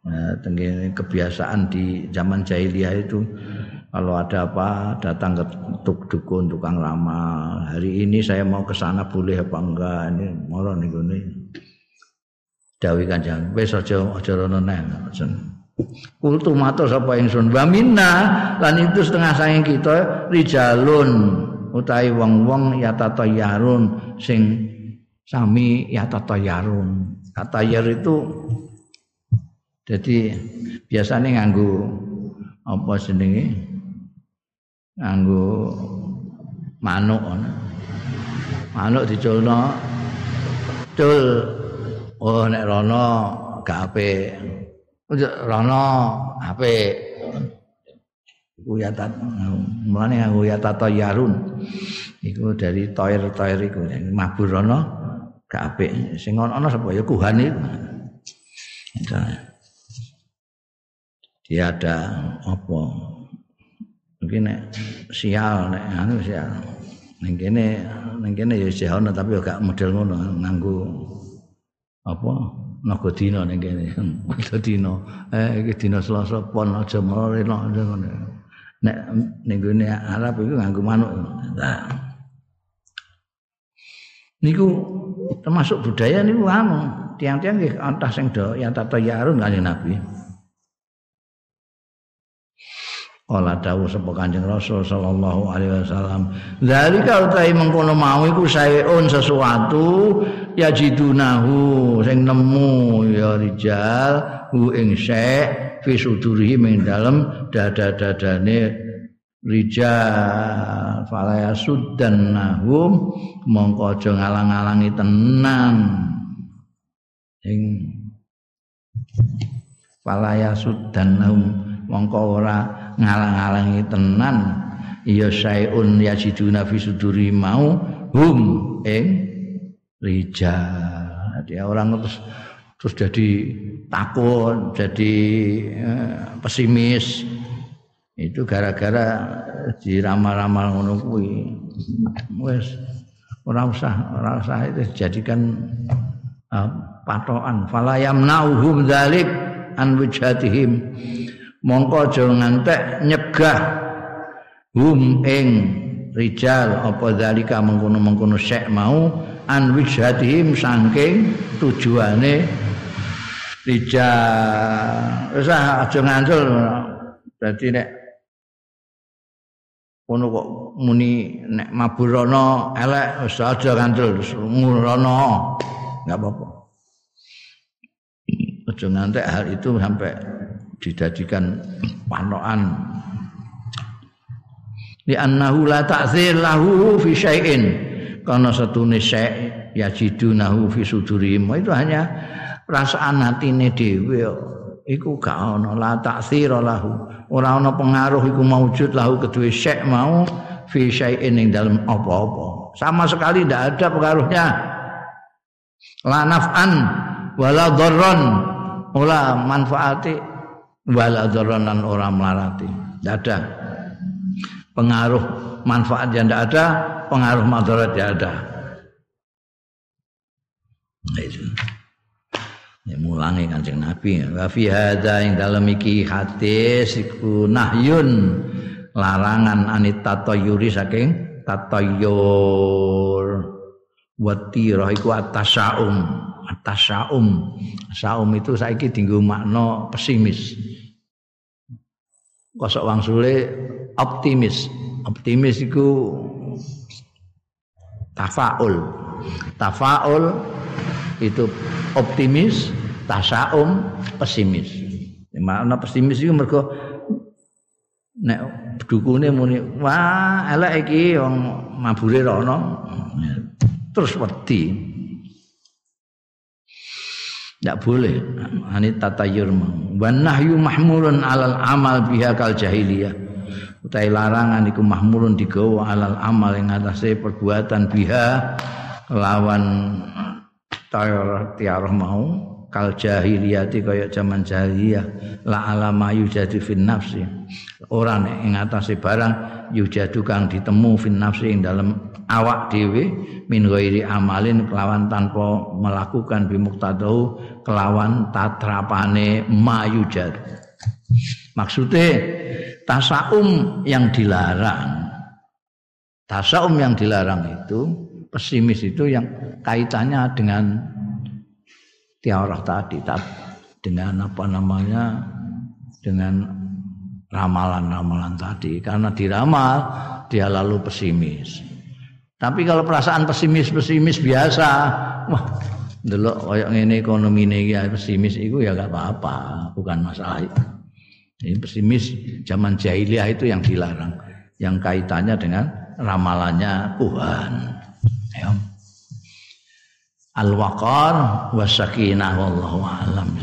Nah, tenggene kebiasaan di zaman jahiliyah itu kalau ada apa datang ke tuk dukun tukang ramal. Hari ini saya mau ke sana boleh apa enggak? Ini moro niku nih dawi kanjeng. Wis aja aja rono neh Kultu matur sapa ingsun. Wa minna lan itu setengah saking kita rijalun utawi wong-wong ya yarun sing sami ya yarun. Kata yar itu jadi biasanya nganggu apa jenenge? Nganggu manuk manuk diculno cul. Oh nek rono gak apik rono apik. Iku ya tat mulane tata yarun. Iku dari toir-toir iku mabur rono gak apik. Sing ana sapa ya kuhan iku. Dia ada apa? Mungkin nek sial nek anu sial. Ning kene ning kene ya sial tapi gak model ngono nganggo apa naga dina ning kene. dina. Eh iki dina Selasa pon aja mrene aja ngono. Nek ning gone Arab iku nganggo manuk. Nah. Niku termasuk budaya niku anu, tiang-tiang nggih antah sing do yang tata yarun kanjeng Nabi. Kala dawuh sapa Kanjeng Rasul sallallahu alaihi wasallam, "Dzalika utahe mengkono mau iku saeun sesuatu ya jidunahu sing nemu ya rijal hu ing syek fi sudurihi ing dalem dada-dadane rijal. Fala yasuddan nahum mongko aja ngalang-alangi tenan. Ing fala yasuddan nahum mongko ora ngalang-alangi tenan. Ya sayun yajiduna fi suduri mau hum ing rijal. Jadi orang terus terus jadi takut jadi eh, pesimis. Itu gara-gara diramal-ramal ngono kuwi. Wis ora usah ora usah itu jadikan uh, patokan. Fala yamnauhum dzalik an wujhatihim mongko aja ngantek nyegah hum ing rijal apa zalika mengkono-mengkono syek mau an wijhatihim saking tujuane rijal. Wis aja ngandel. Dadi nek ngono kok muni nek maburono elek wis aja ngandel. Ngurono enggak apa-apa. Aja ngantek hal itu sampai dijadikan panokan. Li annahu la ta'zir lahu fi syai'in. Karena satune syai' yajidunahu fi sudurihim. Itu hanya perasaan hatine dhewe iku gak ana la ta'zir lahu. Ora ana pengaruh iku maujud lahu kedue syai' mau fi syai'in ing dalam apa-apa. Sama sekali tidak ada pengaruhnya. La naf'an wala dharran. Ora manfaati wala dzaranan orang melarati. Tidak ada. Pengaruh manfaat yang tidak ada, pengaruh madarat yang ada. Nah, itu. Ya, mulangi kanjeng Nabi. Wa fi hadza ing dalem iki hadis iku nahyun larangan anit tatayyuri saking tatayyur. Watira iku atasaum. Atasaum. Saum itu saiki dinggo makna pesimis. Kosok wangsule optimis. Optimis itu tafaul. Tafaul itu optimis tasaum pesimis. Makna pesimis itu mergo nek dukune muni wah elek iki wong mabure rono. Terus wedi tidak boleh. Ini tatayur Wan nahyu mahmulun alal amal biha kal jahiliyah. Utai larangan iku mahmulun digawa alal amal yang atasnya perbuatan biha lawan tayar tiarah mau kal jahiliyati kaya zaman jahiliyah la alama yujadu fin nafsi orang yang atasnya barang yujadu kang ditemu fin nafsi yang dalam awak dhewe min ghairi amalin kelawan tanpa melakukan bimuktadau kelawan tatrapane mayujad. Maksudnya tasaum yang dilarang. Tasaum yang dilarang itu pesimis itu yang kaitannya dengan tiarah tadi dengan apa namanya dengan ramalan-ramalan tadi. Karena diramal dia lalu pesimis tapi kalau perasaan pesimis-pesimis biasa, wah, delok koyo ngene ekonomi ini ya pesimis itu ya gak apa-apa, bukan masalah. Ini pesimis zaman jahiliyah itu yang dilarang, yang kaitannya dengan ramalannya Tuhan. Ya. Al-waqar wasakinah wallahu a'lam